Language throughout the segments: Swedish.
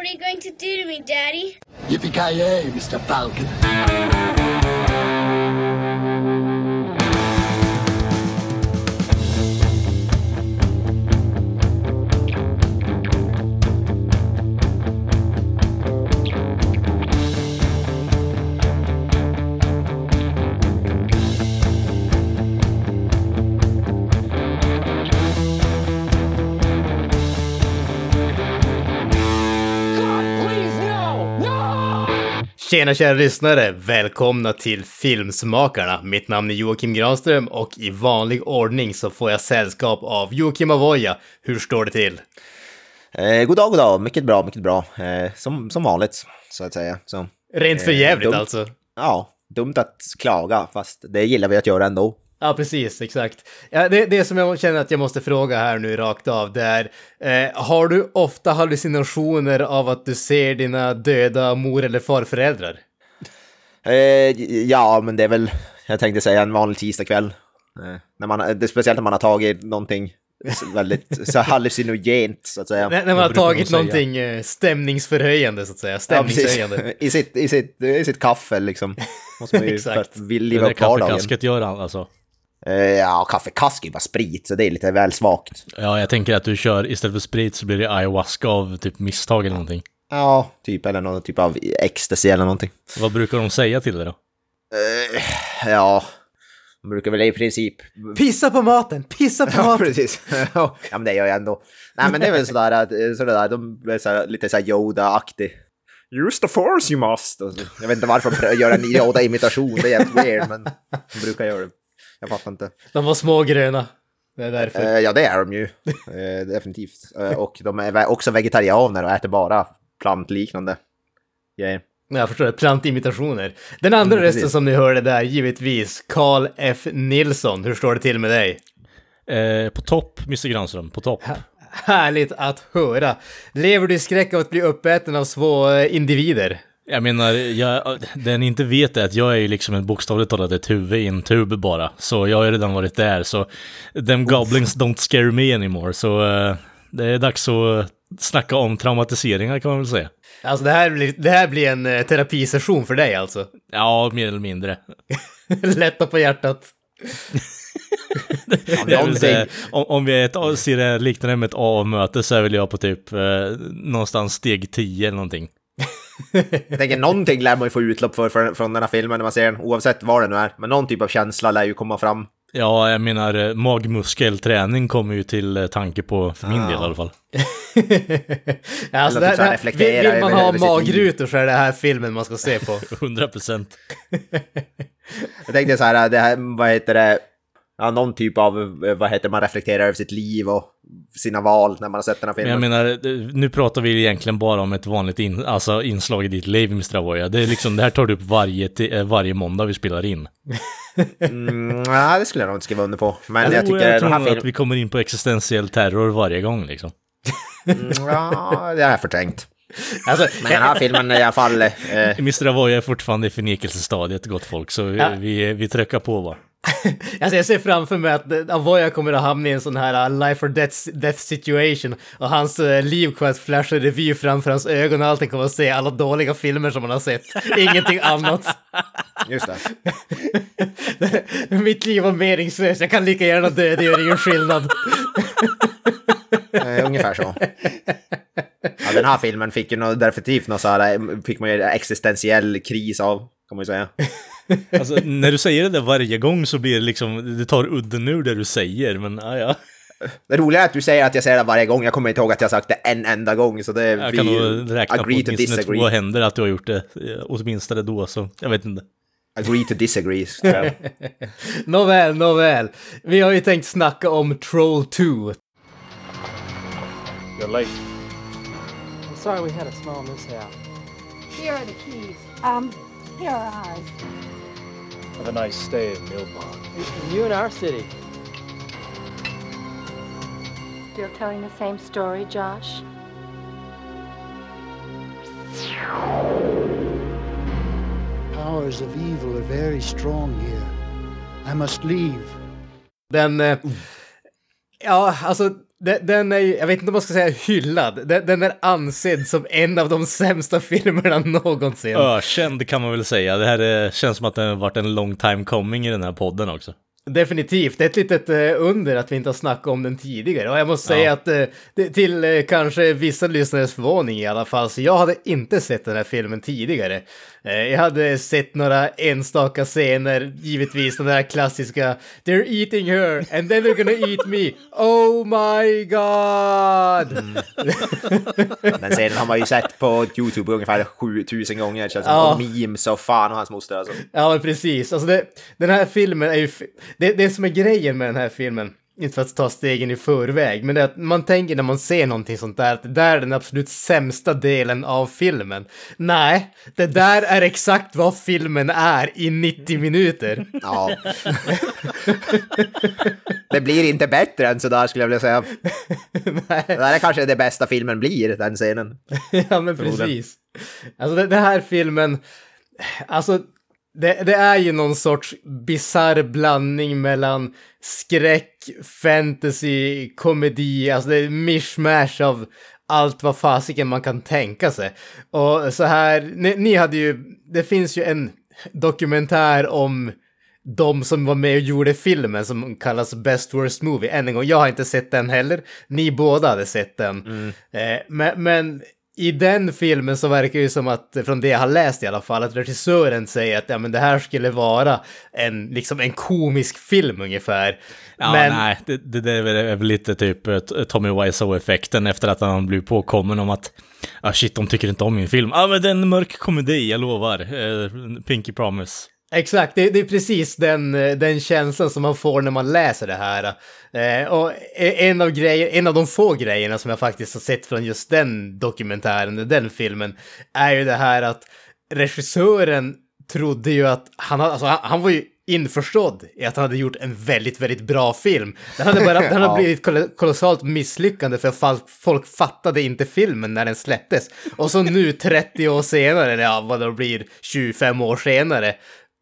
What are you going to do to me, Daddy? Yippee-ki-yay, Mr. Falcon. Tjena kära lyssnare! Välkomna till Filmsmakarna. Mitt namn är Joakim Granström och i vanlig ordning så får jag sällskap av Joakim Avoya. Hur står det till? Eh, god dag, god dag. Mycket bra, mycket bra. Eh, som, som vanligt, så att säga. Så, Rent för Eh, jävligt dumt. alltså. ja, dumt att klaga, fast det gillar vi att göra ändå. Ja, precis, exakt. Ja, det, det som jag känner att jag måste fråga här nu rakt av, det är, eh, har du ofta hallucinationer av att du ser dina döda mor eller farföräldrar? Eh, ja, men det är väl, jag tänkte säga en vanlig tisdagkväll. Eh, när man, det är speciellt när man har tagit någonting väldigt så hallucinogent, så att säga. När, när man har tagit de säga? någonting eh, stämningsförhöjande, så att säga. Ja, Stämningshöjande. precis. I sitt, i, sitt, I sitt kaffe liksom. Måste man ju för att vill Det liva där upp vardagen. kaffekasket gör han alltså. Eh, ja, kaffekask är ju bara sprit, så det är lite väl svagt. Ja, jag tänker att du kör istället för sprit så blir det ayahuasca av typ misstag eller någonting. Ja, typ, eller någon typ av ecstasy eller någonting. Vad brukar de säga till dig då? Eh, ja, man brukar väl i princip... Pissa på maten! Pissa på Ja, maten! precis. ja, men det gör jag ändå. Nej, men det är väl sådär att, eh, sådär, de är sådär, lite såhär Yoda-aktig. Use the force you must. Jag vet inte varför de gör en Yoda-imitation, det är jävligt weird, men de brukar göra det. Jag fattar inte. De var små gröna. Det är därför. Eh, ja, det är de ju. Eh, definitivt. Eh, och de är också vegetarianer och äter bara plantliknande grejer. Jag förstår det, plantimitationer. Den andra Mm, rösten som ni hörde där, givetvis, Carl F. Nilsson. Hur står det till med dig? Eh, på topp, Mr Granström, på topp. Härligt att höra. Lever du i skräck av att bli uppäten av små eh, individer? Jag menar, jag, den inte vet är att jag är ju liksom en bokstavligt talat ett huvud i en tub bara. Så jag har ju redan varit där, så them goblins don't scare me anymore. Så eh, det är dags att snacka om traumatiseringar kan man väl säga. Alltså det här blir, det här blir en eh, terapisession för dig alltså. Ja, mer eller mindre. Lätta på hjärtat. Här, om, om vi ett, ser det liknande med ett A-möte så är väl jag på typ eh, någonstans steg 10 eller någonting. Jag tänker någonting lär man ju få utlopp för, för från den här filmen när man ser den, oavsett vad det nu är. Men någon typ av känsla lär ju komma fram. Ja, jag menar eh, magmuskelträning kommer ju till eh, tanke på, för min del i alla fall. alltså, Eller det, typ här det, reflektera vill, vill man ha magrutor så är det här filmen man ska se på. 100 procent. Jag tänkte så här, det här, vad heter det, ja, någon typ av, eh, vad heter man reflekterar över sitt liv och sina val när man har sett den här Men jag filmen. menar, nu pratar vi egentligen bara om ett vanligt in, alltså inslag i ditt liv, Mr. Avoya. Det är liksom, det här tar du upp varje, eh, varje måndag vi spelar in. Mm, nej, det skulle jag nog inte skriva under på. Men jag Jo, tycker jag tror nog att filmen, vi kommer in på existentiell terror varje gång liksom. Mm, ja, det är förträngt. Alltså, Men den här filmen i alla fall, eh, Mr. Avoya är fortfarande i förnekelsestadiet, gott folk, så vi, Ja. vi, vi trycker på va. Alltså jag ser framför mig att eh, Avoya kommer att hamna i en sån här uh, life or death, death situation och hans uh, liv kommer att flasha i revy framför hans ögon och allting kommer att se alla dåliga filmer som han har sett. Ingenting annat. just det. Mitt liv var meningslöst, jag kan lika gärna dö, det gör ingen skillnad. Eh, ungefär så. Ja, den här filmen fick ju definitivt någon så här, eh, fick man ju existentiell kris av, kan man ju säga. Alltså, när du säger det där varje gång så blir det liksom, det tar udden ur det du säger, men ja, ja. Det roliga är att du säger att jag säger det varje gång, jag kommer inte ihåg att jag sagt det en enda gång, så det Jag kan nog räkna på agree to åtminstone disagree. två händer att du har gjort det, eh, åtminstone då, så jag vet inte. Agree to disagree. Nåväl, nåväl. Vi har ju tänkt snacka om Troll 2. You're late. I'm sorry we had a small mishap. Here are the keys. Um, here are ours. Have a nice stay in Millbog. And you in our city. Still telling the same story, Josh? powers of evil are very strong here. I must leave. Den... eh, Ja, alltså Den, är ju, jag vet inte om man ska säga hyllad, den, den är ansedd som en av de sämsta filmerna någonsin. Ökänd kan man väl säga. Det här känns som att det har varit en long time coming i den här podden också. Definitivt, det är ett litet eh, under att vi inte har snackat om den tidigare. Och jag måste säga att eh, det, till eh, kanske vissa lyssnares förvåning i alla fall, så jag hade inte sett den här filmen tidigare. Eh, jag hade sett några enstaka scener, givetvis den där klassiska “They're eating her and then they're gonna eat me, oh my god!” Den scenen har man ju sett på YouTube ungefär 7000 gånger. Känns som Ja. och memes och fan och hans moster alltså. Ja, precis. Alltså det, den här filmen är ju... Det, det som är grejen med den här filmen, inte för att ta stegen i förväg, men det är att man tänker när man ser någonting sånt där, att det där är den absolut sämsta delen av filmen. Nej, det där är exakt vad filmen är i 90 minuter. Ja. det blir inte bättre än sådär skulle jag vilja säga. Det där är kanske det bästa filmen blir, den scenen. ja, men precis. Alltså det, det här filmen, alltså det, det är ju någon sorts bizarr blandning mellan skräck, fantasy, komedi, alltså det är mishmash av allt vad fasiken man kan tänka sig. Och så här, ni, ni hade ju, det finns ju en dokumentär om de som var med och gjorde filmen som kallas Best Worst Movie. Än en gång, jag har inte sett den heller. Ni båda hade sett den. Eh, men, men i den filmen så verkar det ju som att, från det jag har läst i alla fall, att regissören säger att ja, men det här skulle vara en, liksom en komisk film ungefär. Ja, men, nej, det, det, det är väl- lite typ eh, Tommy Wiseau-effekten efter att han blev påkommen om att ah shit, de tycker inte om min film. Ja, ah, men det är en mörk komedi, jag lovar. Eh, Pinky Promise. Exakt, det, det är precis den, eh, den känslan som man får när man läser det här. Eh, och en av, grejer, en av de få grejerna som jag faktiskt har sett från just den dokumentären, den filmen, är ju det här att regissören trodde ju att han, alltså, han, han var ju införstådd i att han hade gjort en väldigt, väldigt bra film. Den hade, bara, den hade blivit kol- kolossalt misslyckande för folk, folk fattade inte filmen när den släpptes. Och så nu 30 år senare, eller ja, vad det blir, 25 år senare,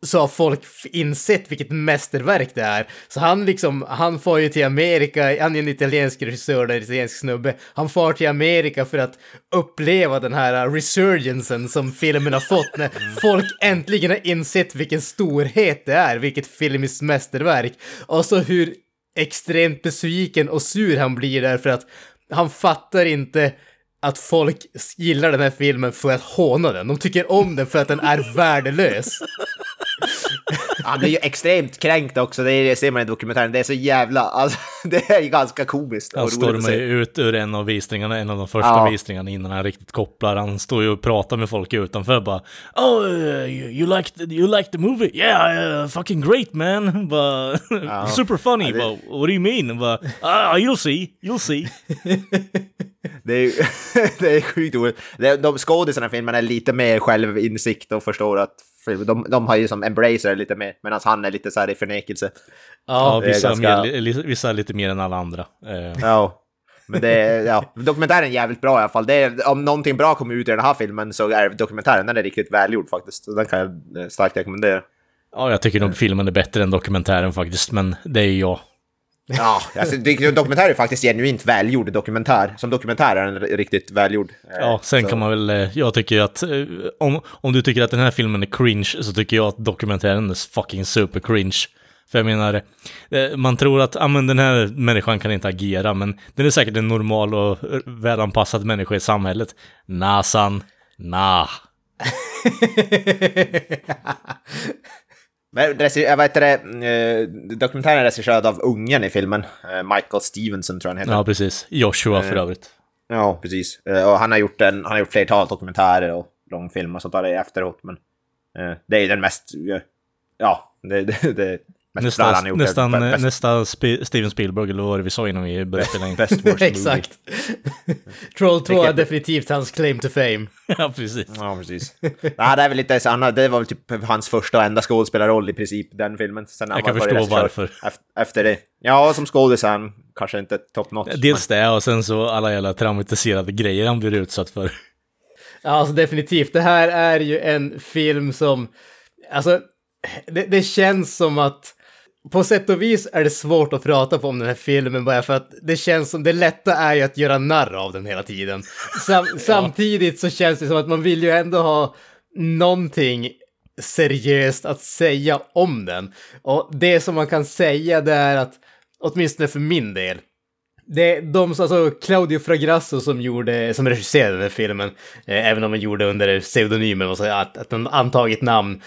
så har folk insett vilket mästerverk det är. Så han liksom, han får ju till Amerika, han är en italiensk regissör, en italiensk snubbe. Han far till Amerika för att uppleva den här resurgensen som filmen har fått när folk äntligen har insett vilken storhet det är, vilket filmiskt mästerverk. Och så hur extremt besviken och sur han blir därför att han fattar inte att folk gillar den här filmen för att håna den. De tycker om den för att den är värdelös. Han blir ju extremt kränkt också, det, ser man i dokumentären. Det är så jävla, alltså, det är ju ganska komiskt Han stormar ju ut ur en av visningarna, en av de första Ja. visningarna innan han riktigt kopplar. Han står ju och pratar med folk utanför bara Oh, uh, you, you, liked, you liked the movie? Yeah, uh, fucking great man! Bara, Super funny! Ja, det- Bara, What do you mean? Bara, ah, you'll see, you'll see. Det är, det är sjukt roligt. De skådisarna i filmen är lite mer självinsikt och förstår att de, de har ju som embracer lite mer, medan han är lite så här i förnekelse. Ja, vissa, ganska- mer, li- vissa lite mer än alla andra. Eh, Ja. Men det är, ja, dokumentären är jävligt bra i alla fall. Det är, om någonting bra kommer ut i den här filmen så är dokumentären den är riktigt välgjord faktiskt. Så den kan jag eh, starkt rekommendera. ja, jag tycker nog filmen är bättre än dokumentären faktiskt, men det är ju jag. Ja, alltså, dokumentär är faktiskt genuint välgjord dokumentär. Som dokumentär är den riktigt välgjord. Ja, sen så- kan man väl, eh, jag tycker ju att eh, om, om du tycker att den här filmen är cringe så tycker jag att dokumentären är fucking super cringe. För jag menar, eh, man tror att ah, men den här människan kan inte agera, men den är säkert en normal och välanpassad människa i samhället. Nasan, nah. Men regi- jag vet det, eh, dokumentären är regisserad av ungen i filmen. Eh, Michael Stevenson tror jag han heter. Ja, precis. Joshua för övrigt. Ja, precis. Eh, Och han har gjort, en, han har gjort flertal dokumentärer och långfilmer och sånt där efteråt. Men eh, det är den mest, eh, ja, det, det, det han har Nästan, gjort. nästan, Bäst- nästan Spe- Steven Spielberg, eller vad det vi sa innan vi började spela in? Best worst. Exakt. Troll 2 är definitivt hans claim to fame. ja, precis. Ja, precis. Nej, det är väl lite så, han, det var väl typ hans första och enda skådespelarroll i princip, den filmen. Sen Jag kan förstå varför. ef- Efter det. Ja, som skådis han kanske inte top notch. Dels det, och sen så alla jävla traumatiserade grejer han blir utsatt för. Ja, alltså definitivt. Det här är ju en film som, alltså, det, det känns som att på sätt och vis är det svårt att prata om den här filmen bara för att det känns som det lätta är ju att göra narr av den hela tiden. Sam, Samtidigt så känns det som att man vill ju ändå ha någonting seriöst att säga om den. Och det som man kan säga det är att, åtminstone för min del, det är de, alltså Claudio Fragrasso som gjorde, som regisserade den här filmen, eh, även om han gjorde under pseudonymen, och så att, att han antagit namn.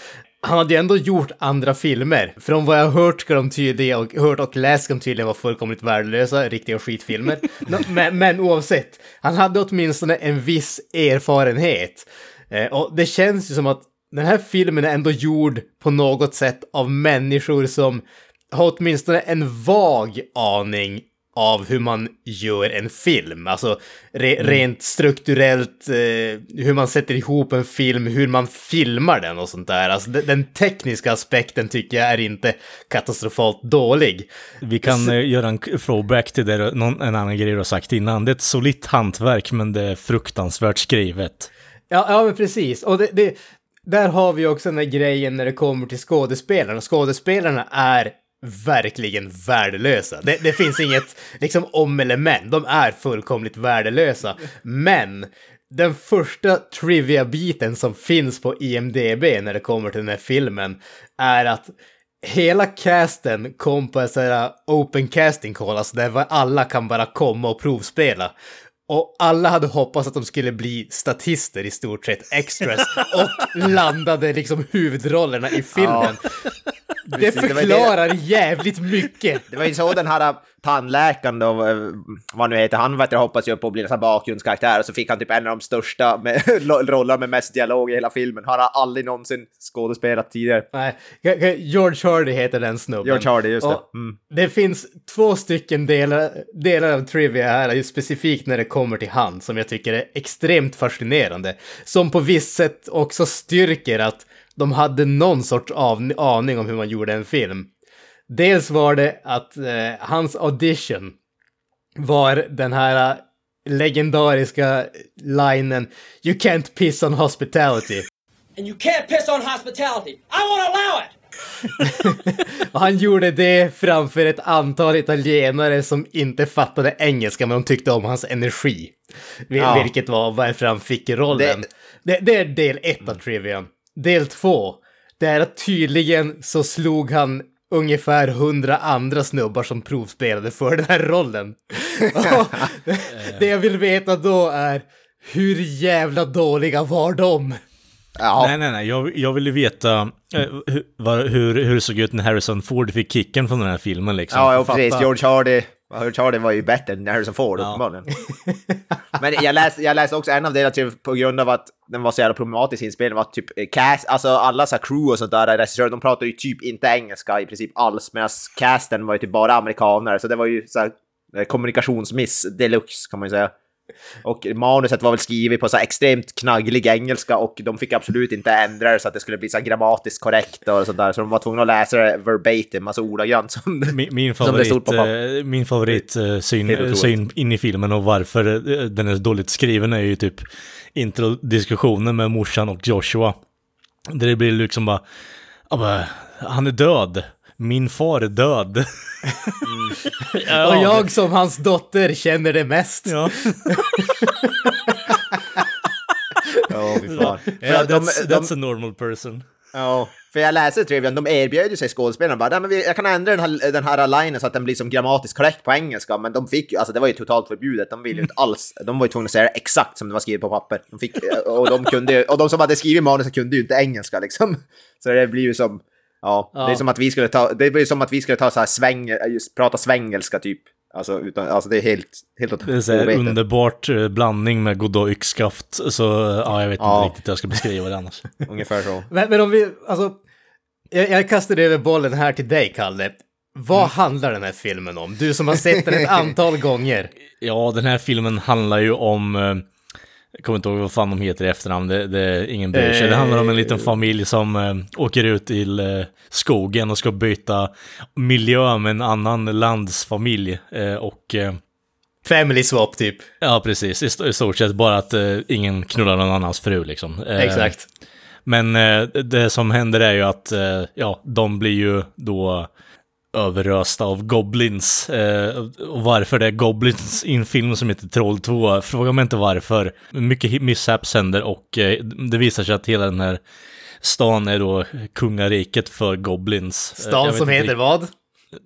Han hade ju ändå gjort andra filmer. Från vad jag har hört ska de tydligen, och hört och läst ska de tydligen vara fullkomligt värdelösa, riktiga skitfilmer. Nå, men, men oavsett, han hade åtminstone en viss erfarenhet. Eh, och det känns ju som att den här filmen är ändå gjord på något sätt av människor som har åtminstone en vag aning av hur man gör en film. Alltså re Mm. rent strukturellt, eh, hur man sätter ihop en film, hur man filmar den och sånt där. Alltså den, tekniska aspekten tycker jag är inte katastrofalt dålig. Vi kan eh, göra en throwback till det, någon, en annan grej du har sagt innan. Det är ett solitt hantverk, men det är fruktansvärt skrivet. Ja, ja men precis. Och det, det, där har vi också den här grejen när det kommer till skådespelarna. Skådespelarna är verkligen värdelösa. Det, det finns inget liksom om eller men. De är fullkomligt värdelösa. Men den första trivia-biten som finns på IMDB när det kommer till den här filmen är att hela casten kom på en sån här open casting call, alltså där alla kan bara komma och provspela. Och alla hade hoppats att de skulle bli statister i stort sett, extras, och landade liksom huvudrollerna i filmen. Ja det det- förklarar jävligt mycket. Det var ju så den här äh, tandläkaren då, äh, vad nu heter, han vet jag, hoppas ju på att bli en bakgrundskaraktär och så fick han typ en av de största med, roller med mest dialog i hela filmen. Har han aldrig någonsin skådespelat tidigare. Nej, George Hardy heter den snubben. George Hardy, just det. Och Mm. Det finns två stycken delar, delar av trivia här, just specifikt när det kommer till han, som jag tycker är extremt fascinerande. Som på visst sätt också styrker att de hade någon sorts av, aning om hur man gjorde en film. Dels var det att eh, hans audition var den här eh, legendariska linen “You can't piss on hospitality”. And you can't piss on hospitality. I won't allow it! Och han gjorde det framför ett antal italienare som inte fattade engelska men de tyckte om hans energi. Vil- Ja. Vilket var varför han fick rollen. Det, det är del ett av trivian. Del två, det är att tydligen så slog han ungefär hundra andra snubbar som provspelade för den här rollen. Det jag vill veta då är, hur jävla dåliga var de? Ja, Nej, nej, nej. Jag, jag ville veta eh, hur, hur, hur det såg ut när Harrison Ford fick kicken från den här filmen liksom. ja, ja precis. George Hardy, Hardy var ju bättre än Harrison Ford Ja. uppenbarligen. Men jag läste, jag läste också en av delarna till på grund av att den var så jävla problematisk inspelning var att typ eh, cast, alltså alla så här crew och sånt där, regissörer, de pratade ju typ inte engelska i princip alls, medan casten var ju typ bara amerikaner, så det var ju så här eh, kommunikationsmiss deluxe kan man ju säga. Och manuset var väl skrivet på så extremt knagglig engelska och de fick absolut inte ändra det så att det skulle bli så grammatiskt korrekt och sånt där. Så de var tvungna att läsa det verbatim, alltså ordagrant som det, Min, min som det stod favorit, på eh, min favorit eh, syn, syn in i filmen och varför eh, den är dåligt skriven är ju typ introdiskussionen med morsan och Joshua. Där det blir liksom bara, bara, han är död. Min far är död. Ja, Och jag som hans dotter känner det mest. Ja, fy fan. Att de- that's, that's a normal person. Ja, för jag läste Trivian, de erbjöd ju sig skådespelarna bara, "Nej, men jag kan ändra den här, den här linen så att den blir som grammatiskt korrekt på engelska, men de fick ju, alltså det var ju totalt förbjudet, de ville ju inte alls, de var ju tvungna att säga det exakt som det var skrivet på papper. De fick, och de kunde och de som hade skrivit manuset kunde ju inte engelska liksom. Så det blir ju som, ja, det är Ja. som att vi skulle ta, det blir som att vi skulle ta så här sväng, just prata svängelska typ. Alltså, utan, alltså det är helt, helt Det är så här underbart eh, blandning med Godot yxskaft. Så ja, jag vet inte Ja. riktigt hur jag ska beskriva det annars. Ungefär så. Men, men om vi, alltså, jag, jag kastade över bollen här till dig, Kalle. Vad Mm. handlar den här filmen om? Du som har sett den ett antal gånger. Ja, den här filmen handlar ju om... eh, Jag kommer inte ihåg vad fan de heter i efternamn, det, det är ingen bryr sig. Det handlar om en liten familj som eh, åker ut till eh, skogen och ska byta miljö med en annan landsfamilj. Eh, och eh, Family swap, typ. ja, precis, i, i stort sett bara att eh, ingen knullar någon annans fru liksom. Eh, Exakt. Men eh, det som händer är ju att, eh, ja, de blir ju då överösta av goblins. Eh, och varför det är goblins i en film som heter Troll 2, fråga mig inte varför. Mycket mishaps händer och eh, det visar sig att hela den här stan är då kungariket för goblins. Eh, Stan som inte heter vad?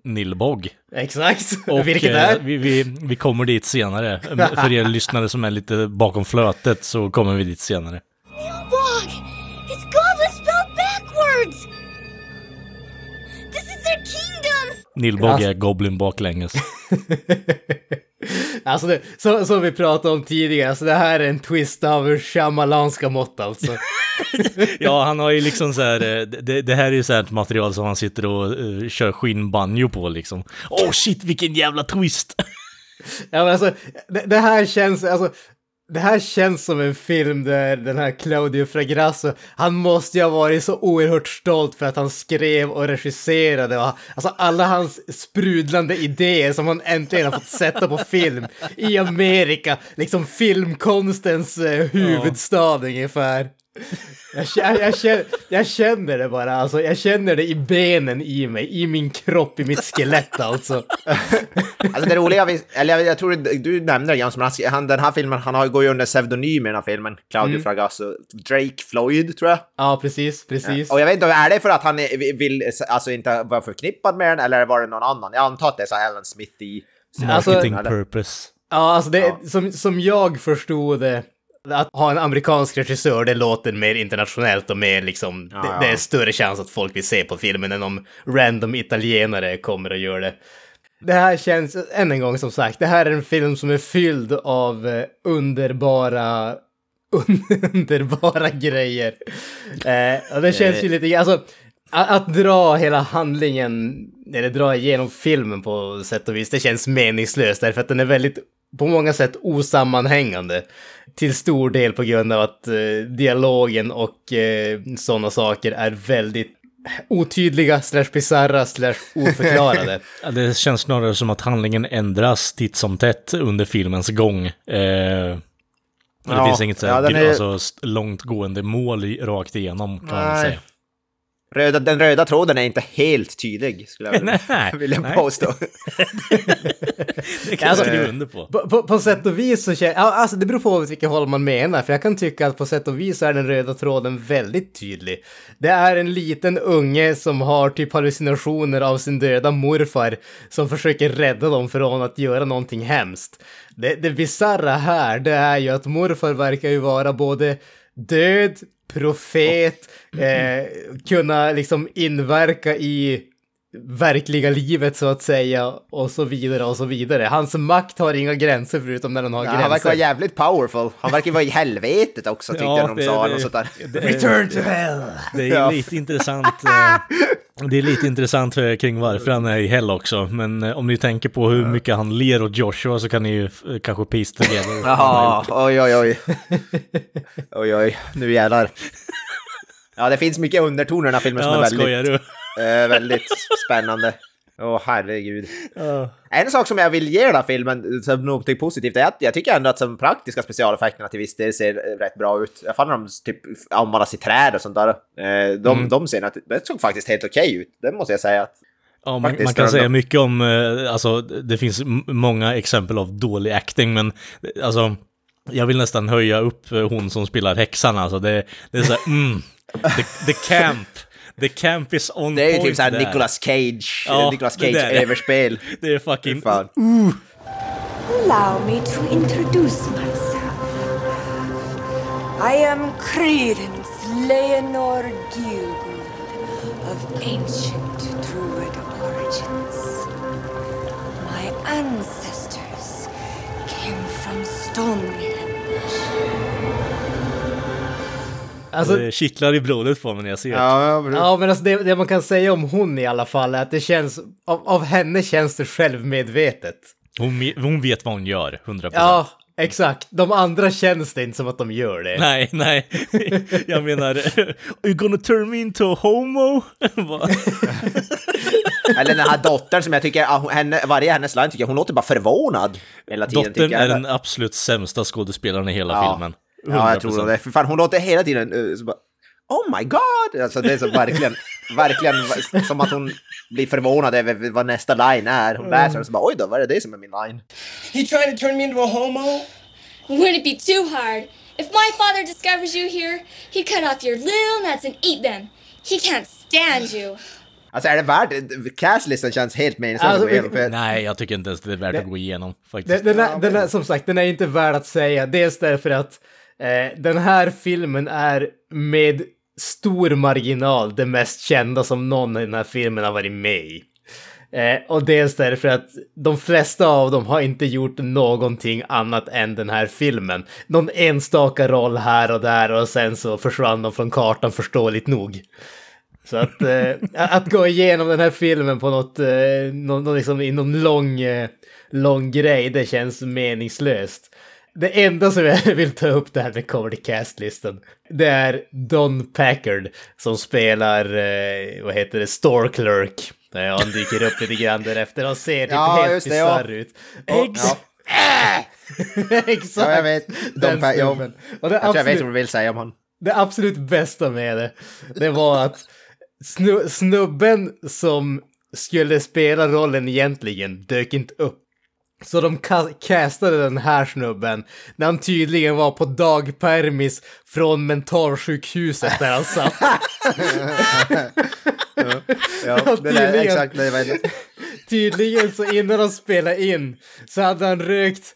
Nilbog. Exakt. Och Vilket eh, är? vi, vi, vi kommer dit senare. För er lyssnare som är lite bakom flötet så kommer vi dit senare. Nilbog! It's goblin spelled backwards! Kingdom! Nilbog Alltså- är Goblin baklänges. Alltså det, så, som vi pratade om tidigare, alltså det här är en twist av Shyamalanska mått alltså. Ja, han har ju liksom så här, eh, det, det här är ju så här ett material som han sitter och uh, kör skinnbanjo på liksom. Åh oh, shit, vilken jävla twist! Ja, men alltså, det, det här känns, alltså, det här känns som en film där den här Claudio Fragrasso, han måste ju ha varit så oerhört stolt för att han skrev och regisserade och alltså alla hans sprudlande idéer som han äntligen har fått sätta på film i Amerika, liksom filmkonstens eh, huvudstad ungefär. Jag, kä- jag, känner, jag känner det bara, alltså jag känner det i benen i mig, i min kropp, i mitt skelett alltså. Alltså det roliga, eller jag, jag tror du, du nämnde det Jans, men han, den här filmen, han har, går ju under pseudonym i den här filmen, Claudio Mm. Fragasso. Drake Floyd, tror jag. Ja, precis, precis. Och jag vet inte, är det för att han är- vill, alltså inte vara förknippad med den, eller var det någon annan? Jag antar att det är så Alan Smith i... Alltså- Marketing eller? purpose. Ja, alltså det, Ja. Som, som jag förstod det, att ha en amerikansk regissör, det låter mer internationellt och mer liksom, Ja, det, ja. det är större chans att folk vill se på filmen än om random italienare kommer att göra det. Det här känns, än en gång som sagt, det här är en film som är fylld av eh, underbara underbara grejer. Eh, och det känns ju lite, alltså att, att dra hela handlingen, eller dra igenom filmen på sätt och vis, det känns meningslöst därför att den är väldigt, på många sätt osammanhängande. Till stor del på grund av att eh, dialogen och eh, sådana saker är väldigt otydliga, slash bisarra, slash oförklarade. Det känns snarare som att handlingen ändras titt som tätt under filmens gång. Eh, det Ja, finns inget så här, ja, är- alltså, långtgående mål rakt igenom kan man Nej. säga. Röda, den röda tråden är inte helt tydlig, skulle jag vilja, Nej, vilja nej. påstå. Det kan jag Alltså, skriva under på. På, på, på sätt och vis så känner alltså det beror på vilket håll man menar, för jag kan tycka att på sätt och vis är den röda tråden väldigt tydlig. Det är en liten unge som har typ hallucinationer av sin döda morfar som försöker rädda dem från att göra någonting hemskt. Det, det bisarra här, det är ju att morfar verkar ju vara både död, profet, eh, kunna liksom inverka i verkliga livet så att säga och så vidare och så vidare. Hans makt har inga gränser förutom när den har Ja, han verkar vara gränser. jävligt powerful. Han verkar vara i helvetet också, tyckte Ja, jag de det- sa. det- något sånt där. det- Return to hell! Det är Ja. lite intressant. Eh, det är lite intressant kring varför han är i hell också. Men eh, om ni tänker på hur mycket han ler åt Joshua så kan ni ju eh, kanske piece together. Jaha, oj oj oj. Oj oj, nu jävlar. Ja, det finns mycket undertoner i den här filmen som är Ja, väldigt, skojar du? Eh, väldigt spännande. Åh herregud. Ja. En sak som jag vill ge den här filmen som något positivt är att jag tycker ändå att de praktiska specialeffekterna till viss del ser rätt bra ut. Jag fann dem typ användas i träd och sånt där. Eh, De, Mm. de ser det såg faktiskt helt okej ut. Det måste jag säga. Att, Ja, man, man kan säga mycket om, eh, alltså det finns många exempel av dålig acting, men eh, alltså jag vill nästan höja upp hon som spelar häxan, alltså det, det är så här, mm, the, the camp, the camp is on det er är ju point typ såhär. Nicolas Cage, Ja, Nicolas er det där Cage är- överspel. Det är fucking, Fan. Allow me to introduce myself. I am Credence Leonor Gielgud of ancient Druid origins. My ancestors came from Stonehenge. Alltså, det kittlar i blodet på mig när jag ser det. Ja, bra. ja men alltså det, det man kan säga om hon i alla fall är att det känns, av, av henne känns det självmedvetet. Hon, hon vet vad hon gör, 100%. Ja, exakt. De andra känns det inte som att de gör det. Nej, nej. Jag menar, are you gonna turn me into a homo? Eller den här dottern som jag tycker, henne, varje hennes line tycker jag, hon låter bara förvånad hela tiden. Dottern är den absolut sämsta skådespelaren i hela Ja. filmen. Ja, jag tror 100%. det. För fan, hon låter hela tiden uh, så bara, Oh my god! Alltså det är så verkligen... verkligen som att hon blir förvånad över vad nästa line är. Hon läser och så bara oj då, vad är det som är min line? He trying to turn me into a homo? Wouldn't it be too hard? If my father discovers you here, he'd cut off your little nuts and eat them. He can't stand you. Alltså är det värt Castlistan känns helt meningslös Alltså, att gå igenom. För Nej, jag tycker inte ens det är värt att gå igenom faktiskt. Den, den, är, den är, som sagt, den är inte värd att säga. Dels därför att eh, den här filmen är med stor marginal det mest kända som någon i den här filmen har varit med i. Eh, och dels därför att de flesta av dem har inte gjort någonting annat än den här filmen. Någon enstaka roll här och där och sen så försvann de från kartan förståeligt nog. Så att, eh, att gå igenom den här filmen på något, eh, någon, någon liksom, i någon lång, eh, lång grej, det känns meningslöst. Det enda som jag vill ta upp det kommer till castlistan, det är Don Packard som spelar, eh, vad heter det, Store Clerk. Han dyker upp lite grann därefter och ser typ Ja, helt det, ja. bisarr ut. Och, ja. Exakt! ja, jag vet. Den De, jo, snubben. Och det jag tror jag vet absolut- vad du vill säga om honom. det absolut bästa med det, det var att snu, snubben som skulle spela rollen egentligen dök inte upp. Så de castade den här snubben när han tydligen var på dagpermis från mentalsjukhuset där han satt. Ja, det där, exakt, det var Tydligen så innan de spelade in så hade han rökt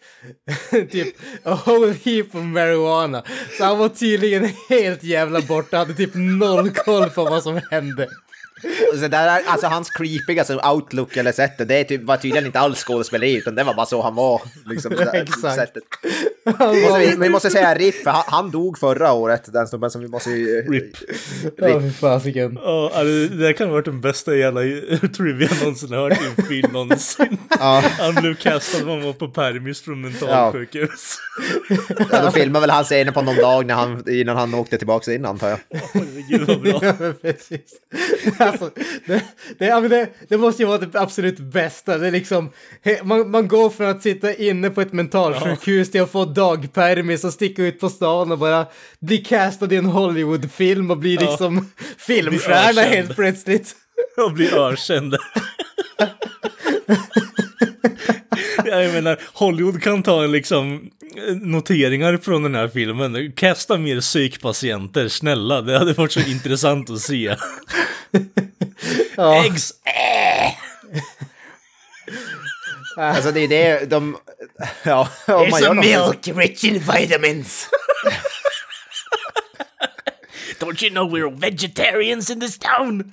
typ a whole heap of marijuana. Så han var tydligen helt jävla borta, hade typ noll koll på vad som hände. Så där, är- alltså hans creepiga alltså, outlook eller sättet, det är typ, var tydligen inte alls skådespeleri utan det var bara så han var. Liksom, Exakt. sättet. Måste, vi, vi måste säga RIP, för han, han dog förra året, den snubben som vi måste. RIP. Ja, fy fasiken. Ja, alltså, det kan ha varit den bästa jävla trivia jag någonsin hört i en film någonsin. Ja. Han blev castad när han var på permis från mentalsjukhus. Ja, de filmade väl hans scener på någon dag när han, innan han åkte tillbaka in antar jag. Herregud vad bra. Ja, precis. Alltså, det, det, ja, det, det måste ju vara det absolut bästa. Det är liksom, man, man går från att sitta inne på ett mentalsjukhus till att få dagpermis och sticka ut på stan och bara bli castad i en Hollywoodfilm och bli Ja. liksom filmstjärna helt plötsligt. Och blir ökänd. Ja, Jag menar, Hollywood kan ta en liksom noteringar från den här filmen. Kasta mer psykpatienter, snälla. Det hade varit så intressant att se. Ja. Eggs! Alltså det är det de... Ja, om man gör något- rich in vitamins. Don't you know we're vegetarians in this town?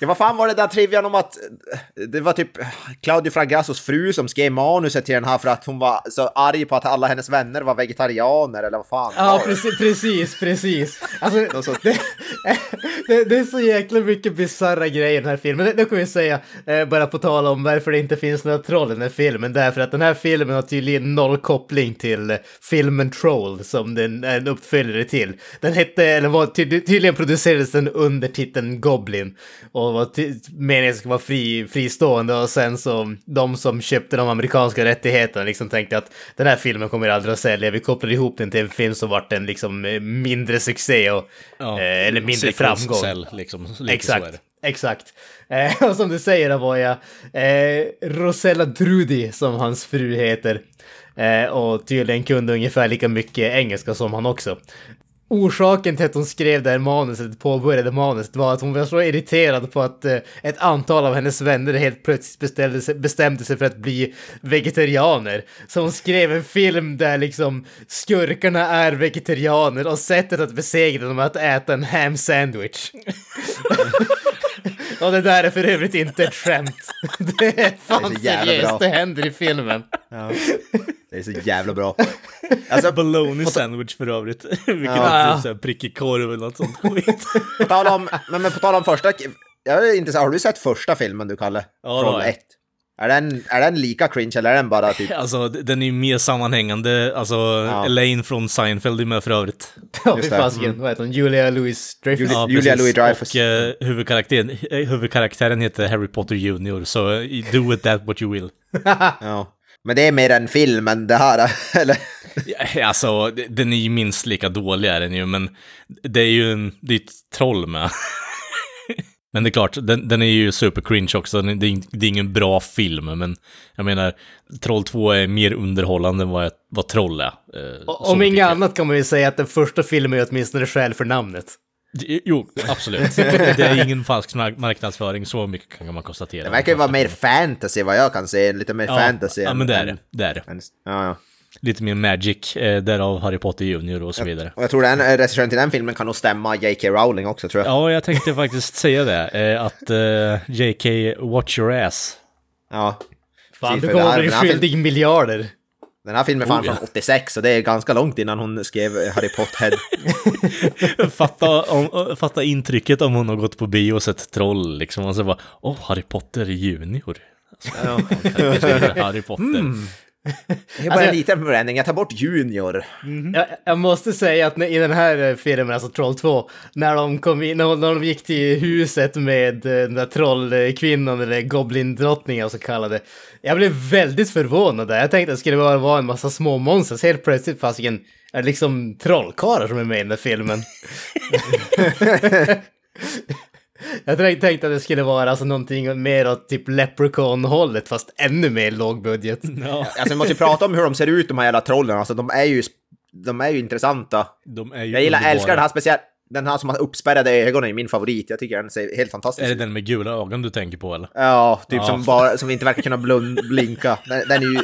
Ja, vad fan var det där trivian om att det var typ Claudio Fragrassos fru som skrev manuset till den här för att hon var så arg på att alla hennes vänner var vegetarianer eller vad fan Ja, precis, precis, precis. Alltså, det, det, det är så jäkla mycket bisarra grejer i den här filmen. Det, det kan vi säga, eh, bara på tal om varför det inte finns några troll i den här filmen. Därför att den här filmen har tydligen noll koppling till eh, filmen Troll som den är en uppföljare till. Den hette, eller var ty, tydligen producerades den under titeln Goblin. Och meningen ska vara fri, fristående och sen så de som köpte de amerikanska rättigheterna liksom tänkte att den här filmen kommer aldrig att sälja. Vi kopplar ihop den till en film som vart en liksom eh, mindre succé och, Ja, eh, eller mindre framgång. sell, liksom. Exakt. Exakt. Eh, och som du säger Avoya, eh, Rosella Drudy som hans fru heter. Eh, och tydligen kunde ungefär lika mycket engelska som han också. Orsaken till att hon skrev det här manuset, påbörjade manuset, var att hon var så irriterad på att eh, ett antal av hennes vänner helt plötsligt sig, bestämde sig för att bli vegetarianer. Så hon skrev en film där liksom skurkarna är vegetarianer och sättet att besegra dem är att äta en ham sandwich. och det där är för övrigt inte ett skämt. Det är fan Det är så jävla seriöst, bra. det händer i filmen. Ja. Det är så jävla bra. Alltså, Bologna sandwich för övrigt. Vilket Ja. är typ såhär prickig korv eller något sånt skit. på tal om, men, men på tal om första, jag är inte så, har du sett första filmen du Kalle? Ja, jag. 1. Är den, är den lika cringe eller är den bara typ... Alltså den är ju mer sammanhängande, alltså Elaine från Seinfeld är med för övrigt. Ja, fy fasiken. Vad heter hon? Julia Louis-Dreyfus? Julia- Ja, Julia precis. Louis-Dreyfus. Och eh, huvudkaraktären, eh, huvudkaraktären heter Harry Potter Jr. Så eh, do with that what you will. Ja. Men det är mer en film än det här, eller? Ja, Alltså, den är ju minst lika dålig är den ju, men det är ju en, det är ett troll med. Men det är klart, den, den är ju super cringe också. Den, det, är, det är ingen bra film, men jag menar, Troll 2 är mer underhållande än vad, vad Troll är. Eh, Om inget jag. annat kan man ju säga att den första filmen är åtminstone skäl för namnet. Jo, absolut. Det är ingen falsk mark- marknadsföring, så mycket kan man konstatera. Det verkar ju vara mer fantasy vad jag kan se, lite mer Ja, fantasy. ja, men det är det. Det är det. Ja, ja. Lite mer magic, eh, därav Harry Potter Junior och så vidare. Och jag tror den eh, regissören till den filmen kan nog stämma J.K. Rowling också tror jag. Ja, jag tänkte faktiskt säga det. Eh, att eh, JK, watch your ass. Ja. Fan, du för kommer bli skyldig miljarder. Den här filmen är fan Oh, ja. från 86 så det är ganska långt innan hon skrev Harry Potter. fatta, om, fatta intrycket om hon har gått på bio och sett Troll liksom. Och så bara, åh, Harry Potter Junior. Ja. Harry Potter. Det är bara Alltså, en liten förändring, jag tar bort Junior. Jag, jag måste säga att i den här eh, filmen, alltså Troll 2, när de, kom in, när, de gick till huset med eh, den där trollkvinnan, eller goblindrottningen så kallade, jag blev väldigt förvånad där. Jag tänkte att det skulle bara vara en massa små monster, helt plötsligt fasiken är liksom trollkarlar som är med i den där filmen. Jag tänkte att det skulle vara alltså någonting mer åt typ Leprechaun-hållet, fast ännu mer lågbudget. Ja, Alltså vi måste ju prata om hur de ser ut de här jävla trollen, alltså de är ju, de är ju intressanta. de är ju Jag gillar, underbara. älskar den här speciellt, den här som har uppspärrade ögon är min favorit, jag tycker den ser helt fantastisk Är det ut. den med gula ögon du tänker på eller? Ja, typ Ja. som bara, som inte verkar kunna blund, blinka. Den, den är ju,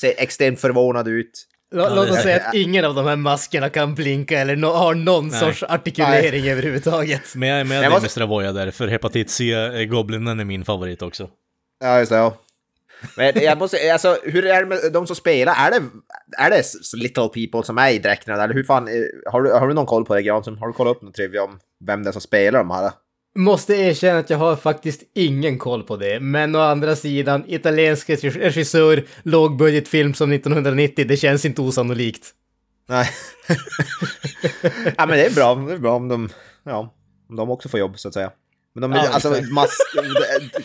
ser extremt förvånad ut. Lå- Låt oss säga att ingen av de här maskerna kan blinka eller no har någon Nej. sorts artikulering överhuvudtaget. Men jag är med dig måste- Mr. Avoya där, för Hepatit C-goblinen är min favorit också. Ja, just det, ja. Men jag måste, alltså, hur är det med de som spelar? Är det, är det little people som är i dräkterna? Eller hur fan, eh, har du, har du någon koll på det Granström? Har du kollat upp någon trivia om vem det är som spelar de här? Måste erkänna att jag har faktiskt ingen koll på det. Men å andra sidan, italiensk regissör, lågbudgetfilm som 1990, det känns inte osannolikt. Nej. ja, men det är bra, det är bra om de, ja, om de också får jobb så att säga. Men de, Ja, alltså, mask,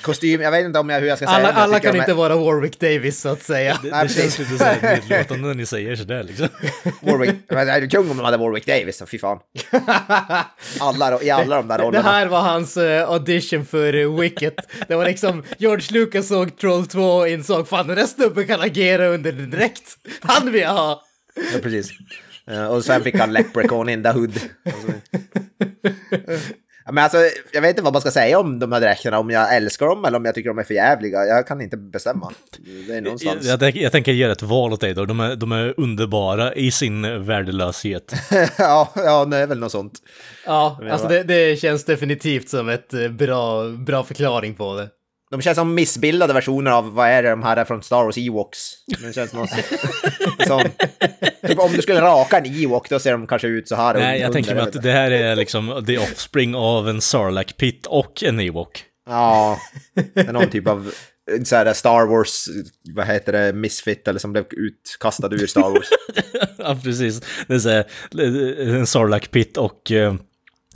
kostym, jag vet inte om jag, hur jag ska säga Alla, det, alla kan de är- inte vara Warwick Davis så att säga. Det, Nej, det känns lite så nedlåtande när ni säger sådär liksom. Warwick, men det är ju kung om de hade Warwick Davis, så fy fan. Alla, I alla de där Det rollerna. här var hans eh, audition för uh, Wicket. Det var liksom, George Lucas såg Troll 2 och insåg fan den där snubben kan agera under direkt. Han vill jag ha! Ja, precis. Eh, och sen fick han Leprechaun in the hood. Men alltså, jag vet inte vad man ska säga om de här dräkterna, om jag älskar dem eller om jag tycker de är för jävliga. Jag kan inte bestämma. Det är Jag, någonstans. jag, tänker, jag tänker ge ett val åt dig då. De är, de är underbara i sin värdelöshet. ja, ja, det är väl något sånt. Ja, alltså det, det känns definitivt som ett eh, bra, bra förklaring på det. De känns som missbildade versioner av, vad är det, de här är från Star Wars Ewoks. Det känns något sån. Typ om du skulle raka en Ewok, då ser de kanske ut så här. Nej, jag tänker mig att det här är liksom the offspring av en Sarlacc Pit och en Ewok. Ja, det är någon typ av så här Star Wars, vad heter det, misfit eller som blev utkastad ur Star Wars. ja, precis. Det är så här, en Sarlacc Pit och eh,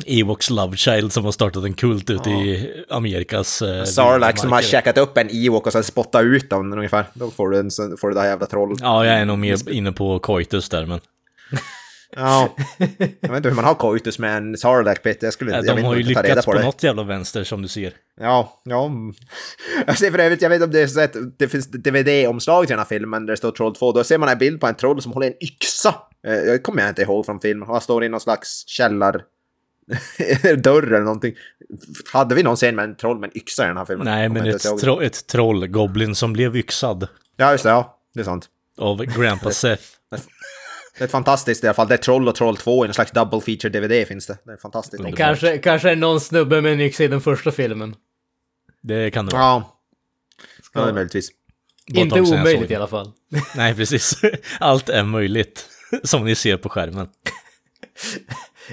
Ewoks Love Child som har startat en kult ute i Amerikas... Eh, Sarlacc som har käkat upp en Ewok och sen spottat ut dem ungefär. Då får du, en, får du det här jävla trollet. Ja, jag är nog mer inne på coitus där, men Ja. Jag vet inte hur man har coitus med en Sarlacc pit. Jag skulle ja, jag de har ju lyckats på på, något jävla vänster som du ser. Ja, ja. Jag ser för övrigt, jag vet inte om det är så att det finns DVD-omslag till den här filmen där det står Troll 2. Då ser man en bild på en troll som håller en yxa. Eh, Jag kommer inte ihåg från filmen. Han står i någon slags källar... dörr eller någonting. Hade vi någon scen med en troll med en yxa i den här filmen? Nej, men ett, tro, ett troll, Goblin, som blev yxad Ja, just det. Ja, det är sant. av Grandpa Seth. Det är ett fantastiskt i alla fall. Det är Troll och Troll 2 i en slags double feature DVD finns det. Det är fantastiskt. Underbart. Kanske, kanske är någon snubbe med en yxa i den första filmen. Det kan det vara. Ja. Ja, det är möjligtvis. Inte omöjligt i alla fall. Nej, precis. Allt är möjligt. Som ni ser på skärmen.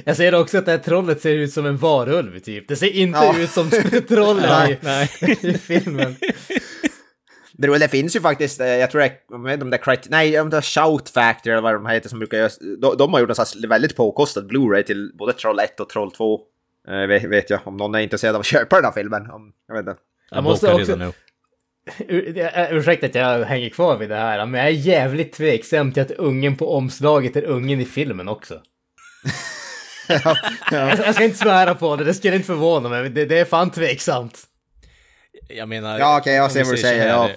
Jag ser också att det här trollet ser ut som en varulv typ. Det ser inte Ja. ut som trollen i, i filmen. Det, det finns ju faktiskt, eh, jag tror det, jag vet inte om det är Crit- nej om det är Shout Factor eller vad de heter som brukar göra, de, de har gjort en väldigt påkostad Blu-ray till både Troll 1 och Troll 2. Eh, vet, vet jag, om någon är intresserad av att köpa den här filmen. Om, jag vet inte. Jag, Jag måste också- nu. Jag- Ursäkta att jag hänger kvar vid det här, men jag är jävligt tveksam till att ungen på omslaget är ungen i filmen också. Jag, jag ska inte svära på det, det skulle inte förvåna mig, men det, det är fan tveksamt. Jag menar... Ja, okej, jag om ser vad du säger, här,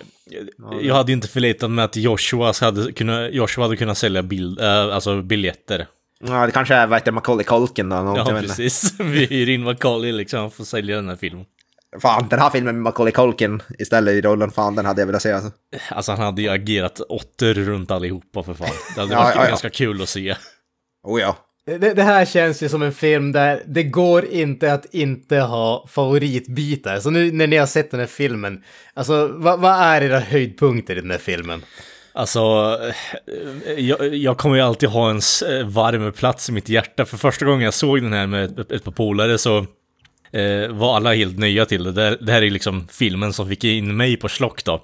Jag hade inte förlitat mig att Joshua hade kunnat, Joshua hade kunnat sälja bild, äh, alltså biljetter. Ja, det kanske är vad heter Macaulay Culkin då. något, jag Ja, precis. Vi hyr in Macaulay liksom, han får sälja den här filmen. Fan, den här filmen med Macaulay Culkin istället i rollen, fan den hade jag velat se alltså. Alltså han hade ju agerat åttor runt allihopa för fan. Det hade Ja, varit ja, ja. ganska kul att se. Oh ja. Det, det här känns ju som en film där det går inte att inte ha favoritbitar. Så nu när ni har sett den här filmen, alltså vad, vad är era höjdpunkter i den här filmen? Alltså, eh, jag, jag kommer ju alltid ha en eh, varm plats i mitt hjärta. För första gången jag såg den här med ett, ett par polare så eh, var alla helt nya till det. Det, här- det här är liksom filmen som fick in mig på slock då.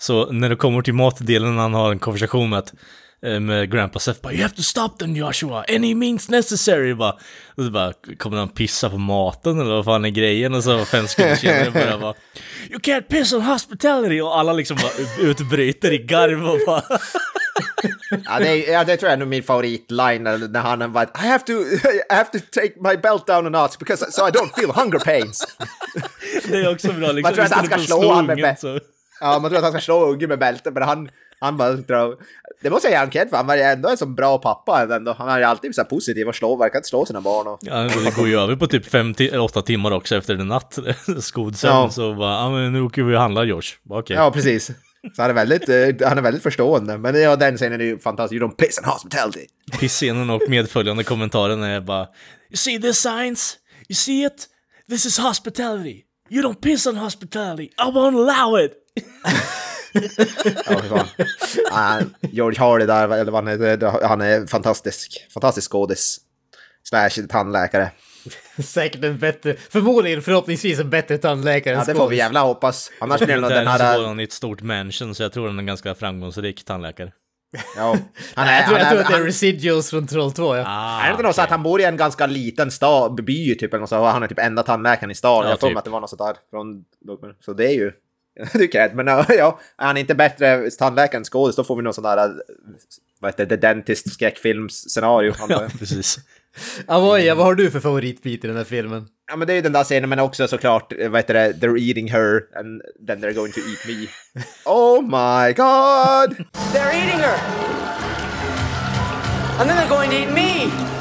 Så när det kommer till matdelen, han har en konversation med, att, med Grandpa Seth, bara “You have to stop them Joshua, any means necessary” bara. Och så bara, kommer han pissa på maten eller vad fan är grejen? Och så fem sekunder senare bara, bara “You can't piss on hospitality” och alla liksom bara utbryter i garv och bara Ja, det, ja, det tror jag är nog min favoritline när, han var I have to, I have to take my belt down a notch because so I don't feel hunger pains. Det är också bra liksom. Man tror att han ska slå han med ungen, bä- så- Ja, man tror att han ska slå ungen med bältet, men han, han bara drar... Det måste jag ge honom cred för, han var ju ändå en så bra pappa ändå. Han är ju alltid så positiv och slå, verkar inte slå sina barn och... Ja, det går ju över på typ fem eller åtta timmar också efter en natt skodsömn. Ja. Så bara, ja men nu åker vi och handlar Josh. Okej. Ja, precis. Så han är väldigt, eh, han är väldigt förstående. Men ja, den scenen är ju fantastisk. You don't piss in hospitality. Pissscenen och medföljande kommentaren är bara You see this signs? You see it? This is hospitality. You don't piss on hospitality. I won't allow it. Ja, fan. Ah, George Hardy där, eller vad han heter, han är fantastisk. Fantastisk skådis. Slash tandläkare. Säkert en bättre, förmodligen förhoppningsvis en bättre tandläkare Ja, än det får vi jävla hoppas. Annars blir det nog den här... han i ett stort mansion så jag tror han är en ganska framgångsrik tandläkare. Ja, han är, Jag tror, han jag tror är, att det är han, residuals från Troll 2, ja. Ah, är det inte något så att han bor i en ganska liten stad, by typ, eller något så, och han är typ enda tandläkaren i stan. Ja, jag får typ. att det var något sånt där. Från, så det är ju... Det är cred, men ja, är han inte bättre tandläkare än skådis, då får vi någon sån där... Vad heter det? The Dentist skräckfilmsscenario. antar Ja, precis. Avoya, vad har du för favoritbit i den här filmen? Ja men det är ju den där scenen men också såklart, vad heter det, they're eating her and then they're going to eat me. Oh my god! They're eating her! And then they're going to eat me!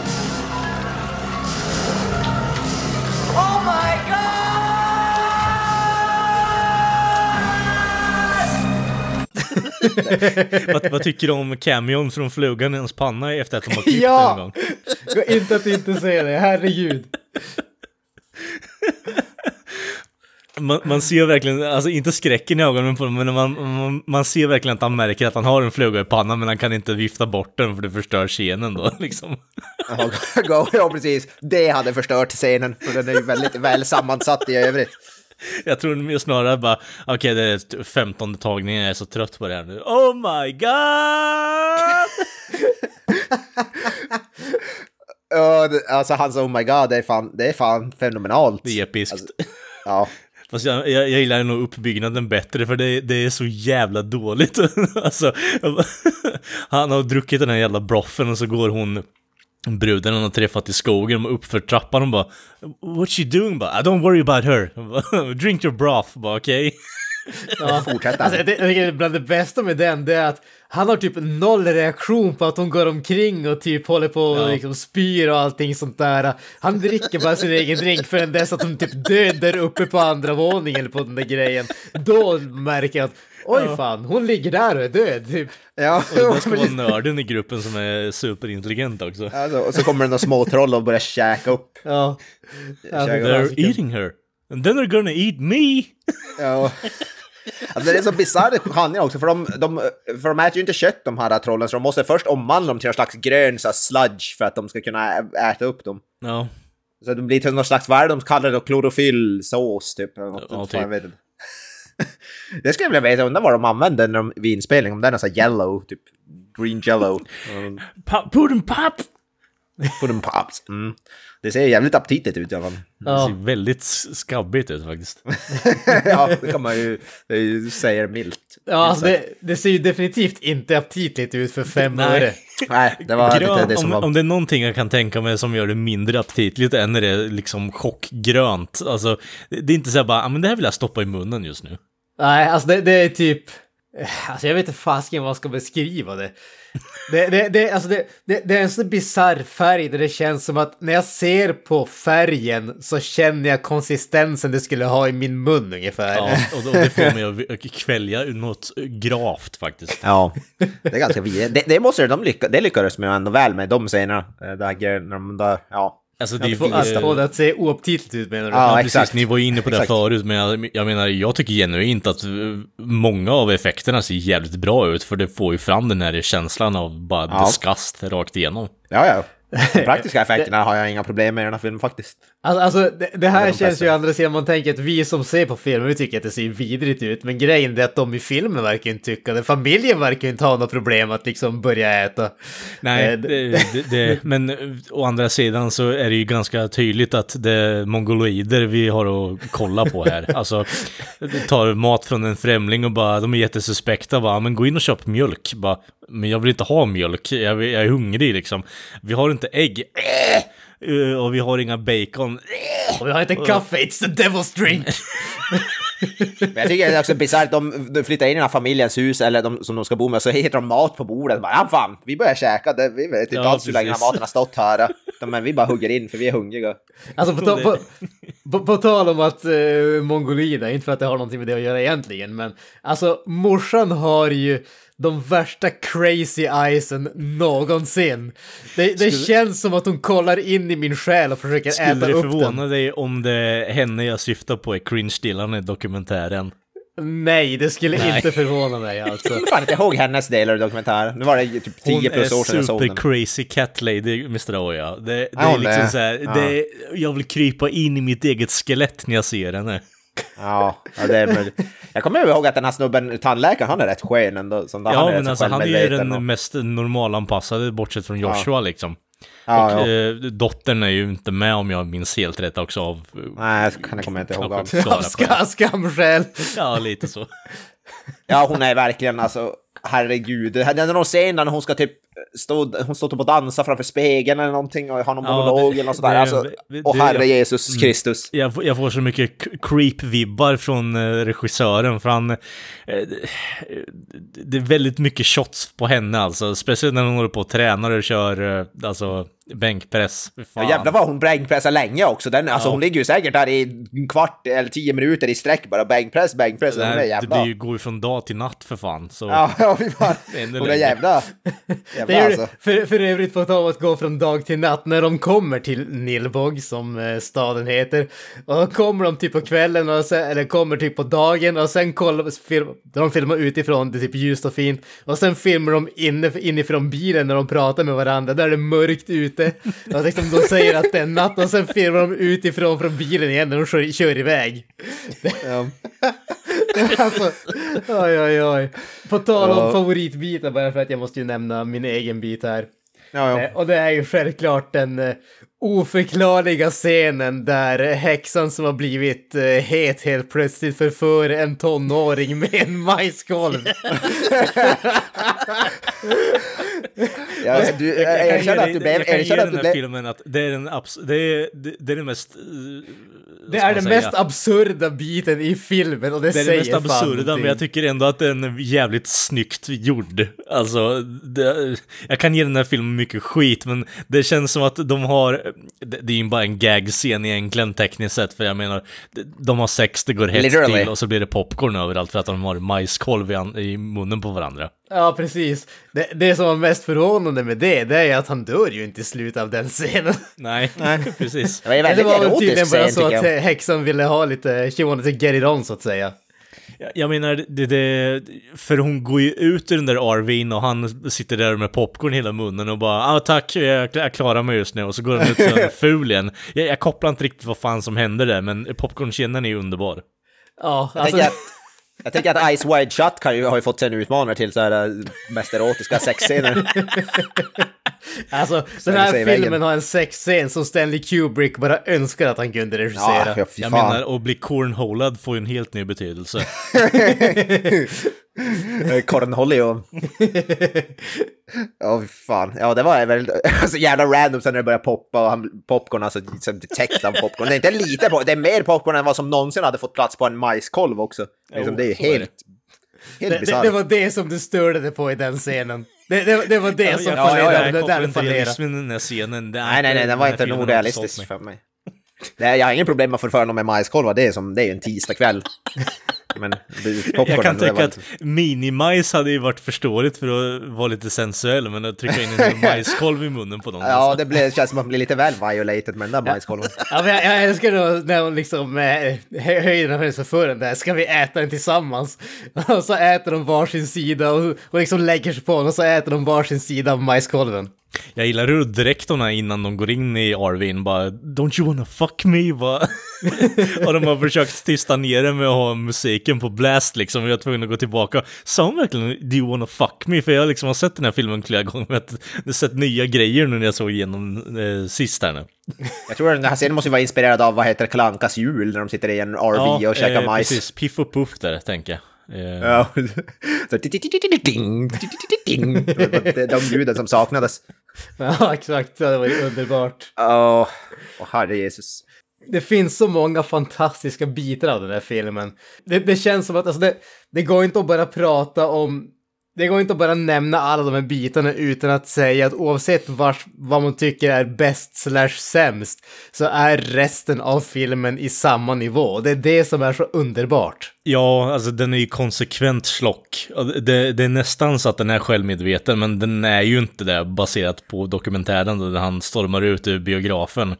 vad, vad tycker du om cameon från flugan i hans panna efter att de har klippt Ja! en gång? Gå inte att inte säga det, herregud. Man, man ser verkligen, alltså inte skräcken i ögonen på honom, men man, man, man ser verkligen att han märker att han har en fluga i pannan, men han kan inte vifta bort den för det förstör scenen då liksom. Ja, precis, det hade förstört scenen för den är ju väldigt väl sammansatt i övrigt. Jag tror snarare bara, okej det är 15 tagningen, jag är så trött på det här nu. Oh my god! Alltså hans oh my god, det är fan, det är fan fenomenalt. Det är episkt. Alltså, ja. Fast jag, jag, jag gillar nog uppbyggnaden bättre för det, det är så jävla dåligt. alltså, han har druckit den här jävla broffen och så går hon bruden han har träffat i skogen och uppför trappan och bara What she doing? Bara, Don't worry about her. Drink your broth. Bara okej. Ja. Fortsätt. Alltså, det, jag tycker bland det bästa med den, det är att han har typ noll reaktion på att hon går omkring och typ håller på och Ja. liksom spyr och allting sånt där. Han dricker bara sin egen drink förrän dess att hon typ dör där uppe på andra våningen eller på den där grejen. Då märker jag att oj fan, hon ligger där och är död typ. Ja, Och det ska vara nörden i gruppen som är superintelligent också. alltså, och så kommer det några små troll och börjar käka upp. Ja. Käka- They're eating her. And then they're gonna eat me! Ja. Alltså det är så bisarr handling också, för de, de, för de äter ju inte kött de här trollen, så de måste först omvandla dem till någon slags grön så här, sludge för att de ska kunna äta upp dem. Ja, Så det blir till någon slags, vad de kallar det klorofyllsås typ? eller något, Ja, typ. det skulle jag vilja veta, undrar vad de använder när de, vid inspelning, om den är så här yellow, typ green jello. Mm. pop, pudding pop! Pudding pops. Mm. Det ser jävligt aptitligt ut i alla fall. Det ser väldigt skabbigt ut faktiskt. ja, det kan man ju, det är ju säga milt. Ja, alltså det, det ser ju definitivt inte aptitligt ut för fem öre. Nej, det var lite Grön, det som om, var... om det är någonting jag kan tänka mig som gör det mindre aptitligt än när det är liksom chockgrönt. Alltså, det det är inte så här bara, "Ah, men det här vill jag stoppa i munnen just nu. Nej, alltså det, det är typ... Alltså jag vet inte fasken vad jag ska beskriva det. Det, det, det, alltså det, det, det är en så bisarr färg där det känns som att när jag ser på färgen så känner jag konsistensen det skulle ha i min mun ungefär. Ja, och, och det får mig att kvälja ur något gravt faktiskt. Ja, det är ganska vidrigt. Det, det måste de lycka, det lyckades man ändå väl med de scenerna. Eh, Det här, när de där, ja. Alltså det är Att få, att få det att se oaptitligt ut menar du? Ja, Ja, exakt. precis. Ni var ju inne på det förut, men jag, jag menar, jag tycker genuint att eh, många av effekterna ser jävligt bra ut, för det får ju fram den här känslan av bara Ja. disgust rakt igenom. Ja, ja. De praktiska effekterna har jag inga problem med i den här filmen faktiskt. Alltså, alltså det, det här de känns flesta. ju andra sidan, man tänker att vi som ser på filmen, vi tycker att det ser vidrigt ut. Men grejen är att de i filmen verkar inte tycka det. Familjen verkar inte ha något problem att liksom börja äta. Nej, Eh, det, det, det, men å andra sidan så är det ju ganska tydligt att det är mongoloider vi har att kolla på här. Alltså, tar mat från en främling och bara, de är jättesuspekta bara, men gå in och köp mjölk. Bara, men jag vill inte ha mjölk, jag, jag är hungrig liksom. Vi har inte ägg. Eh, Och vi har inga bacon. Och vi har inte kaffe, it's the devil's drink! Men jag tycker det är också bisarrt, de, de flyttar in i den här familjens hus, eller de, som de ska bo med, så hittar de mat på bordet. Bara, ja fan, vi börjar käka, det, vi vet inte Ja, alls hur länge den här precis. maten har stått här. De, men vi bara hugger in för vi är hungriga. Alltså på, ta, på, på, på tal om att uh, mongolider, inte för att det har någonting med det att göra egentligen, men alltså morsan har ju de värsta crazy eyesen någonsin. Det, det känns som att hon kollar in i min själ och försöker Skulle äta det upp förvåna den. dig om det är henne jag syftar på är cringe-dillande i dokumentären? Nej, det skulle Nej. inte förvåna mig alltså. Jag kommer inte ihåg hennes delar i dokumentären. Nu var det typ 10 plus år sedan jag såg super den. crazy cat lady, Mr. Oya. Det, det Ja, är hon liksom är. så här, Ja. det, jag vill krypa in i mitt eget skelett när jag ser henne. Ja, ja det är möjligt. Jag kommer ihåg att den här snubben, tandläkaren, han är rätt skön ändå. Som Ja, är rätt men så alltså han är ju den och- mest normalanpassade, bortsett från Joshua liksom. Ja, och ja. eh, dottern är ju inte med om jag minns helt rätt också av... eh, Nej, kan jag kommer inte ihåg av. skamskäl! Ja, lite så. Ja, hon är verkligen alltså, herregud. Det är någon scen där hon ska typ stå, hon står typ och dansa framför spegeln eller någonting och har någon Ja, monolog eller något sådär. det- Alltså, och herre jag- Jesus Mm. Kristus. Jag, får- jag får så mycket creep-vibbar från eh, regissören, för han... Eh, det är väldigt mycket shots på henne alltså, speciellt när hon håller på och tränar och kör eh, alltså bänkpress. Fan. Ja, jävlar vad hon bänkpressar länge också. Den, alltså, Ja. Hon ligger ju säkert där i en kvart eller tio minuter i sträck bara. Bänkpress, bänkpress. det, här, det jävla... blir ju, går ju från dag till natt för fan. Så. Ja, ja, vi bara... Hon är jävla... Det Jävla är ju, alltså. för, för övrigt på tal om att gå från dag till natt, när de kommer till Nilbog, som eh, staden heter, och då kommer de typ på kvällen, och sen, eller kommer typ på dagen, och sen kollar, film, de filmar utifrån, det är typ ljust och fint, och sen filmar de inne, inifrån bilen när de pratar med varandra, där är det mörkt ute, och liksom de säger att det är natt, och sen filmar de utifrån från bilen igen när de kör, kör iväg. Ja. alltså, oj, oj, oj. På tal om Ja. favoritbitar, bara för att jag måste ju nämna min egen bit här. Ja, ja. Eh, Och det är ju självklart den eh, oförklarliga scenen där eh, häxan som har blivit het helt plötsligt förför en tonåring med en majskolv. Ja, du, Jag, jag, erkänn kan att du blev... jag kan ge den att du här blev... filmen att det är den, abs- det är, det, är den mest... eh, Det är den säga? mest absurda biten i filmen och det, Det är säger det mest fan absurda, men jag tycker ändå att den är jävligt snyggt gjord. Alltså, det, jag kan ge den här filmen mycket skit, men det känns som att de har... Det, det är ju bara en gag-scen egentligen tekniskt sett, för jag menar, de har sex, det går hett Literally. till och så blir det popcorn överallt för att de har majskolv i, an- i munnen på varandra. Ja, precis. Det, det som var mest förvånande med det, det är att han dör ju inte i slutet av den scenen. Nej, precis. Det var ju Det var väl tydligen bara så att eh, häxan ville ha lite, she wanted to get it on så att säga. Jag- menar, det, det, för hon går ju ut ur den där RVn och han sitter där med popcorn i hela munnen och bara ah, tack, jag, jag klarar mig just nu och så går han ut som en ful igen. Jag, jag kopplar inte riktigt vad fan som hände där, men popcornscenen är ju underbar. Ja, Jag alltså, tänker att, jag tänker att Ice Wide Shut kan ju, har ju fått sig en utmanare till så här eh, mest erotiska sexscener. Alltså, den här filmen väggen. har en sexscen som Stanley Kubrick bara önskar att han kunde regissera. Ja, ja, Jag menar, att bli cornholad får ju en helt ny betydelse. Cornholio. Ja, fy fan. Ja, det var väl så jävla random sen när det började poppa och han, popcorn, alltså som täckt av popcorn. Det är inte lite popcorn, det är mer popcorn än vad som någonsin hade fått plats på en majskolv också. Liksom, det är ju så är det. helt, helt Det, det, det var det som du störde dig på i den scenen. Det, det, det var det som ja, ja, fallerade, ja, det där fallerade. den här scenen. Det är Nej, nej, nej, den var inte nog realistisk för mig. Nej, jag har ingen problem med att förföra någon med majskolvar, det är som, det är ju en tisdagkväll. Men Jag kan tänka att inte- minimajs hade ju varit förståeligt för att vara lite sensuell, men att trycka in en hel majskolv i munnen på någon. Ja, det blir, känns som att man blir lite väl violated med den där majskolven. Ja, men jag, jag älskar då när hon liksom eh, hö- höjden av hennes förförande där, ska vi äta den tillsammans? Och så äter de varsin sida och, och liksom lägger sig på honom och så äter de varsin sida av majskolven. Jag gillar hur dräkterna innan de går in i Arvin bara “Don't you wanna fuck me?” bara. Och de har försökt tysta ner det med att ha musiken på blast liksom. Jag var tvungen att gå tillbaka. Sa hon verkligen “Do you wanna fuck me?” För jag liksom har sett den här filmen flera gånger. Jag har sett nya grejer nu när jag såg igenom eh, sist här nu. Jag tror den här scenen måste vara inspirerad av, vad heter det, Kalankas jul, när de sitter i en RV och käkar eh, majs. precis. Piff och Puff där, tänker jag. Eh, Ja. Så, ding, de ljuden som saknades. Ja, exakt. Det var ju underbart. Åh, åh herre Jesus. Det finns så många fantastiska bitar av den här filmen. Det, det känns som att alltså det, det går inte att bara prata om... Det går inte att bara nämna alla de här bitarna utan att säga att oavsett vars, vad man tycker är bäst slash sämst så är resten av filmen i samma nivå. Det är det som är så underbart. Ja, alltså den är ju konsekvent slock. Det, det är nästan så att den är självmedveten, men den är ju inte det baserat på dokumentären där han stormar ut ur biografen.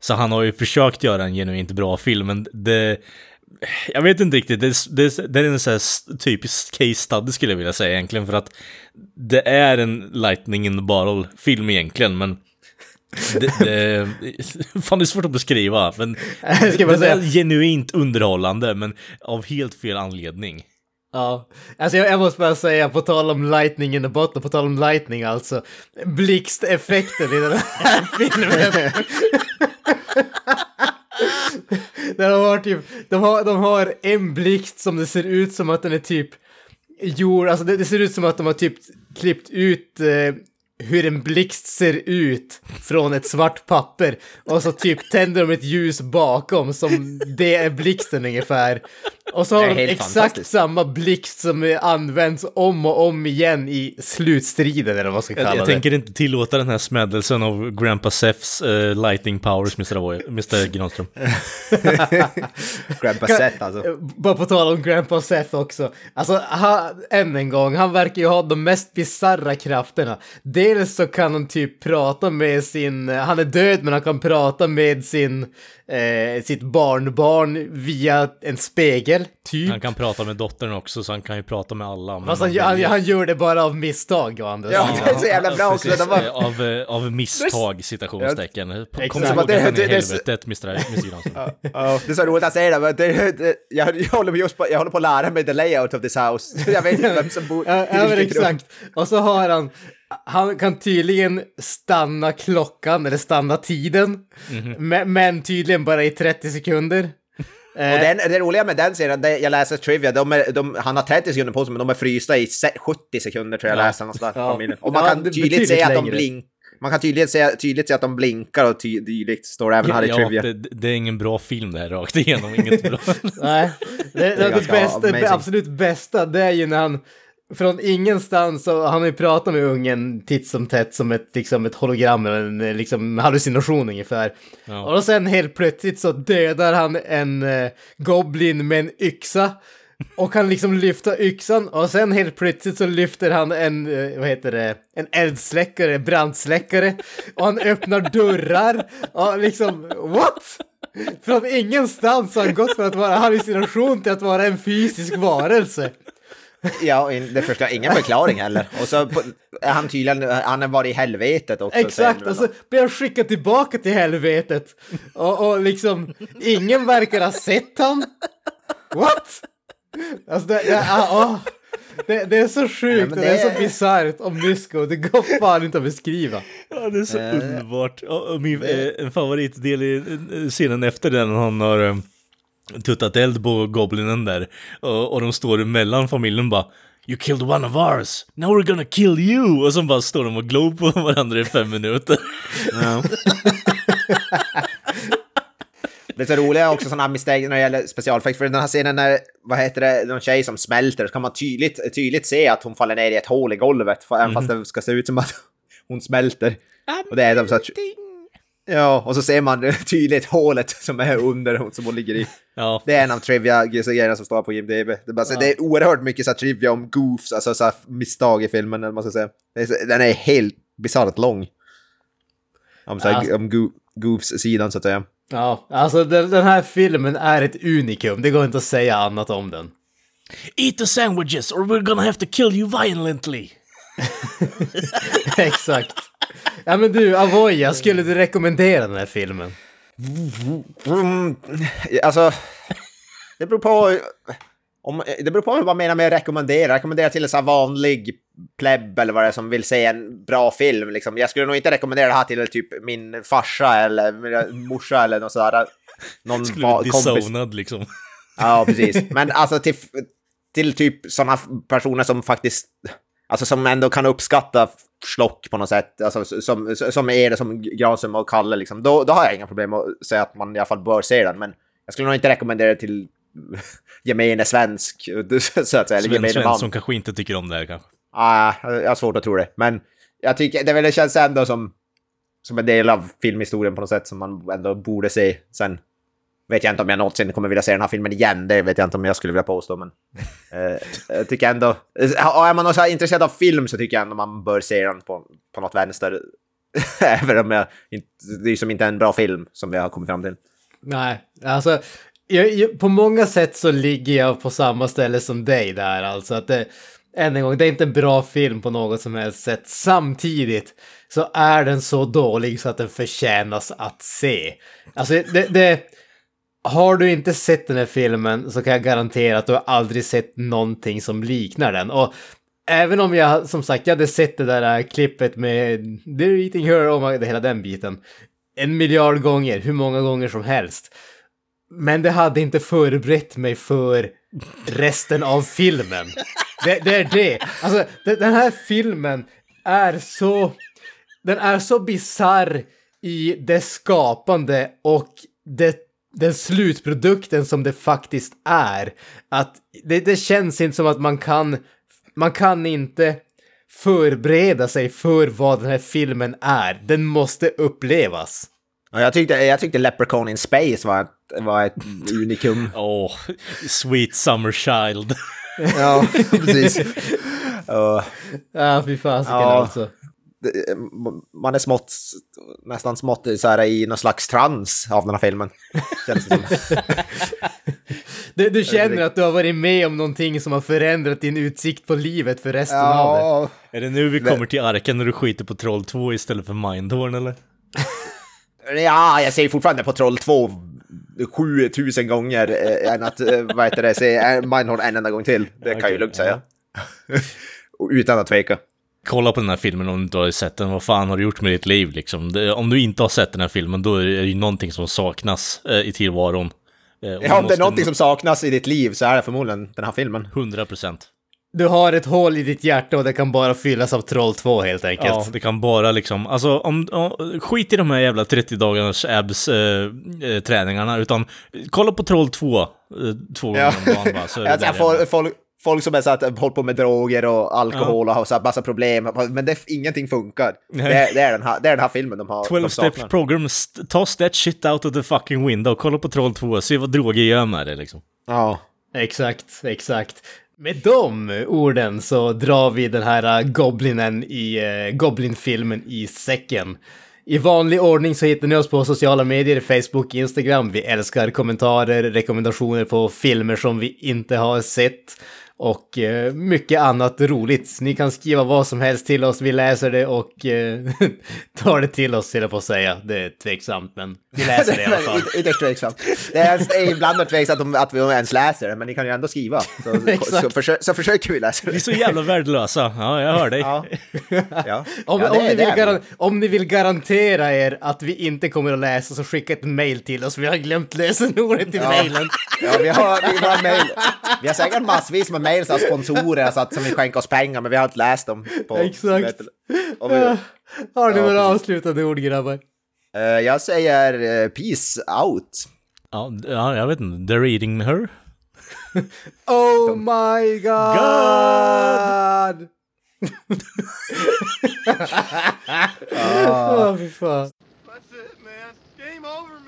Så han har ju försökt göra en genuint bra film, men det... Jag vet inte riktigt, det, det, det är en sån typisk case study skulle jag vilja säga egentligen, för att det är en lightning in the bottle film egentligen, men det, det, fan det är svårt att beskriva, men ska bara den är säga- genuint underhållande, men av helt fel anledning. Ja, alltså jag, jag måste bara säga på tal om lightning in the bottle, på tal om lightning alltså, blixteffekten i den här filmen. De har typ, de har, de har en blixt som det ser ut som att den är typ gjord, alltså det, det ser ut som att de har typ klippt ut eh, hur en blixt ser ut från ett svart papper och så typ tänder de ett ljus bakom som det är blixten ungefär. Och så har de exakt samma blixt som eh, används om och om igen i slutstriden eller vad man ska kalla Jag, jag det. tänker inte tillåta den här smädelsen av Grandpa Seths eh, lighting powers, Mr. Avoy, Mr. Granström. Grandpa Kan- Seth alltså. eh, Bara på tal om Grandpa Seth också. Alltså, han, än en gång, han verkar ju ha de mest bisarra krafterna. Dels så kan han typ prata med sin, han är död men han kan prata med sin, eh, sitt barnbarn via en spegel, typ. Han kan prata med dottern också, så han kan ju prata med alla. men Fast han, han, han gör det bara av misstag, å andra Ja, det är så jävla bra också. Precis, var, av, eh, av misstag, citationstecken. Kom Exakt. ihåg Det- det- i det- helvetet, Mr. Ja, det är så roligt att säga det, men det, det, jag, jag, håller just på, jag håller på att lära mig the layout of this house. Jag vet inte vem som bor Ja, i ja men exakt. Och så har han, han kan tydligen stanna klockan eller stanna tiden. Men, men tydligen bara i 30 sekunder. Eh, Och den, det roliga med den serien, det, jag läser trivia, de är, de, han har 30 sekunder på sig men de är frysta i se- 70 sekunder tror jag jag läste någonstans. Ja. Och man Ja, kan det tydligt se att de blinkar. Man kan tydligt se, tydligt se att de blinkar och ty- tydligt står även här i Ja, trivia. det, det är ingen bra film det här rakt igenom, inget bra. Nej, det, det, det, bästa, det amazing. absolut bästa det är ju när han från ingenstans, så han har ju pratat med ungen titt som tätt som ett, liksom ett hologram eller en liksom, hallucination ungefär. Ja. Och sen helt plötsligt så dödar han en eh, goblin med en yxa. Och kan liksom lyfta yxan och sen helt plötsligt så lyfter han en, eh, vad heter det, en eldsläckare, brandsläckare. Och han öppnar dörrar och liksom, what? Från ingenstans har han gått från att vara hallucination till att vara en fysisk varelse. Ja, det förstår jag. Ingen förklaring heller. Och så på, är han tydligen, han har varit i helvetet också. Exakt, och så blir han skickad tillbaka till helvetet. Och, och liksom, ingen verkar ha sett han. What? Alltså det, det, åh. det, det är så sjukt, Ja, men det... är det- så bisarrt om Mysko, det går fan inte att beskriva. Ja, det är så Eh, underbart. Och, och min eh, en favoritdel i eh, scenen efter den, när han har eh, tuttat eld på goblinen där. Och, och de står emellan familjen bara You killed one of ours, now we're gonna kill you! Och så bara står de och glor på varandra i fem minuter. Det är så roliga också sådana misstag när det gäller specialeffekt. För den här scenen när, vad heter det, någon tjej som smälter så kan man tydligt, tydligt se att hon faller ner i ett hål i golvet. För, Även fast det ska se ut som att hon smälter. Och det är de så att, Ja, och så ser man tydligt hålet som är under hon som hon ligger i. Ja, Det är en av trivia-grejerna som står på IMDB. Det är, bara, så, det är oerhört mycket så här, trivia om goofs, alltså så här, misstag i filmen, eller man ska säga. Den är helt bisarrt lång. Om, så här, Ja. om go goofs-sidan så att säga. Ja, alltså den, den här filmen är ett unikum, det går inte att säga annat om den. Eat the sandwiches or we're gonna have to kill you violently! Exakt. Ja men du, Avoya, skulle du rekommendera den här filmen? Mm, alltså, det beror på... Om, det beror på vad man menar med rekommendera. Rekommendera till en sån här vanlig pleb eller vad det är som vill se en bra film. Liksom. Jag skulle nog inte rekommendera det här till typ min farsa eller min morsa eller något sådär. Någon Skulle bli disownad liksom. Ja, precis. Men alltså till, till typ sådana personer som faktiskt, alltså som ändå kan uppskatta slock på något sätt, alltså som, som är det som Granström och Kalle liksom, då, då har jag inga problem att säga att man i alla fall bör se den. Men jag skulle nog inte rekommendera det till gemene svensk, så att säga, eller gemene man. Svensson kanske inte tycker om det här kanske. Ah, jag har svårt att tro det. Men jag tycker det, väl, det känns ändå som, som en del av filmhistorien på något sätt som man ändå borde se. Sen vet jag inte om jag någonsin kommer vilja se den här filmen igen. Det vet jag inte om jag skulle vilja påstå. Men eh, jag tycker ändå... eh, Är man så här intresserad av film så tycker jag ändå man bör se den på, på något vänster. Även om jag det är som inte en bra film som vi har kommit fram till. Nej, alltså jag, på många sätt så ligger jag på samma ställe som dig där alltså. Att det, än en gång, det är inte en bra film på något som helst sätt. Samtidigt så är den så dålig så att den förtjänas att se. Alltså det, det har du inte sett den här filmen så kan jag garantera att du har aldrig sett någonting som liknar den. Och även om jag, som sagt, jag hade sett det där äh, klippet med They're eating her och hela den biten en miljard gånger, hur många gånger som helst. Men det hade inte förberett mig för resten av filmen. Det, det är det. Alltså, det, den här filmen är så... Den är så bizarr i det skapande och det, den slutprodukten som det faktiskt är. Att det, det känns inte som att man kan... Man kan inte förbereda sig för vad den här filmen är. Den måste upplevas. Ja, jag, tyckte, jag tyckte Leprechaun in Space var ett, var ett unikum. Åh, sweet summer child. ja, precis. Uh, Ja, fy fasiken Ja. alltså. Det- man är smått, nästan smått så här, i någon slags trans av den här filmen. Känns det som. Du, du känner att du har varit med om någonting som har förändrat din utsikt på livet för resten av det. Ja, Är det nu vi kommer till arken när du skiter på Troll 2 istället för Mindhorn eller? ja, jag säger fortfarande på Troll 2 7000 gånger eh, än att, eh, vad heter det, se eh, Mindhorn en enda gång till. Det kan jag ju lugnt säga. Och Utan att tveka. Kolla på den här filmen om du inte har sett den. Vad fan har du gjort med ditt liv liksom? Det, om du inte har sett den här filmen, då är det ju någonting som saknas eh, i tillvaron. Eh, Ja, om det är någonting som saknas i ditt liv så är det förmodligen den här filmen. 100 procent. Du har ett hål i ditt hjärta och det kan bara fyllas av Troll 2 helt enkelt. Ja, det kan bara liksom, alltså om, om, skit i de här jävla 30 dagars abs eh, eh, träningarna, utan kolla på Troll 2 eh, två gånger Ja. om dagen bara. Så är det Alltså, folk, folk som är så att håller på med droger och alkohol och har så här massa problem, men det, ingenting funkar. Nej. Det, är- det, är den här, det är den här filmen de har 12 de steps saknar. program, st- toss that shit out of the fucking window, kolla på Troll 2, se vad droger gör med det liksom. Ja. Exakt, exakt. Med de orden så drar vi den här uh, goblinen i uh, Goblin-filmen i säcken. I vanlig ordning så hittar ni oss på sociala medier, Facebook, Instagram. Vi älskar kommentarer, rekommendationer på filmer som vi inte har sett. Och eh, mycket annat roligt. Ni kan skriva vad som helst till oss, vi läser det och eh, tar det till oss, höll jag på att säga. Det är tveksamt, men vi läser det i alla fall. Yt- Ytterst tveksamt. Det är det ibland tveksamt om att vi ens läser det, men ni kan ju ändå skriva. Så, så, försö- så försöker vi läsa Vi är det. så jävla värdelösa. Ja, jag hör dig. Ja. Ja. Om, Ja, det om, är- ni det vill är vi. garan- om ni vill garantera er att vi inte kommer att läsa så skicka ett mail till oss. Vi har glömt lösenordet i Ja. mailen. Ja, vi har, vi har mail. Vi har säkert massvis med mail av sponsorer så att, som vill skänka oss pengar, men vi har inte läst dem. På, Exakt. Vi, Har ni Ja, några precis. avslutande ord grabbar? Eh, jag säger eh, peace out. Ja, ja, jag vet inte. They're eating her. Oh my god! god! Åh, fy fan. That's it, man. Game over, man.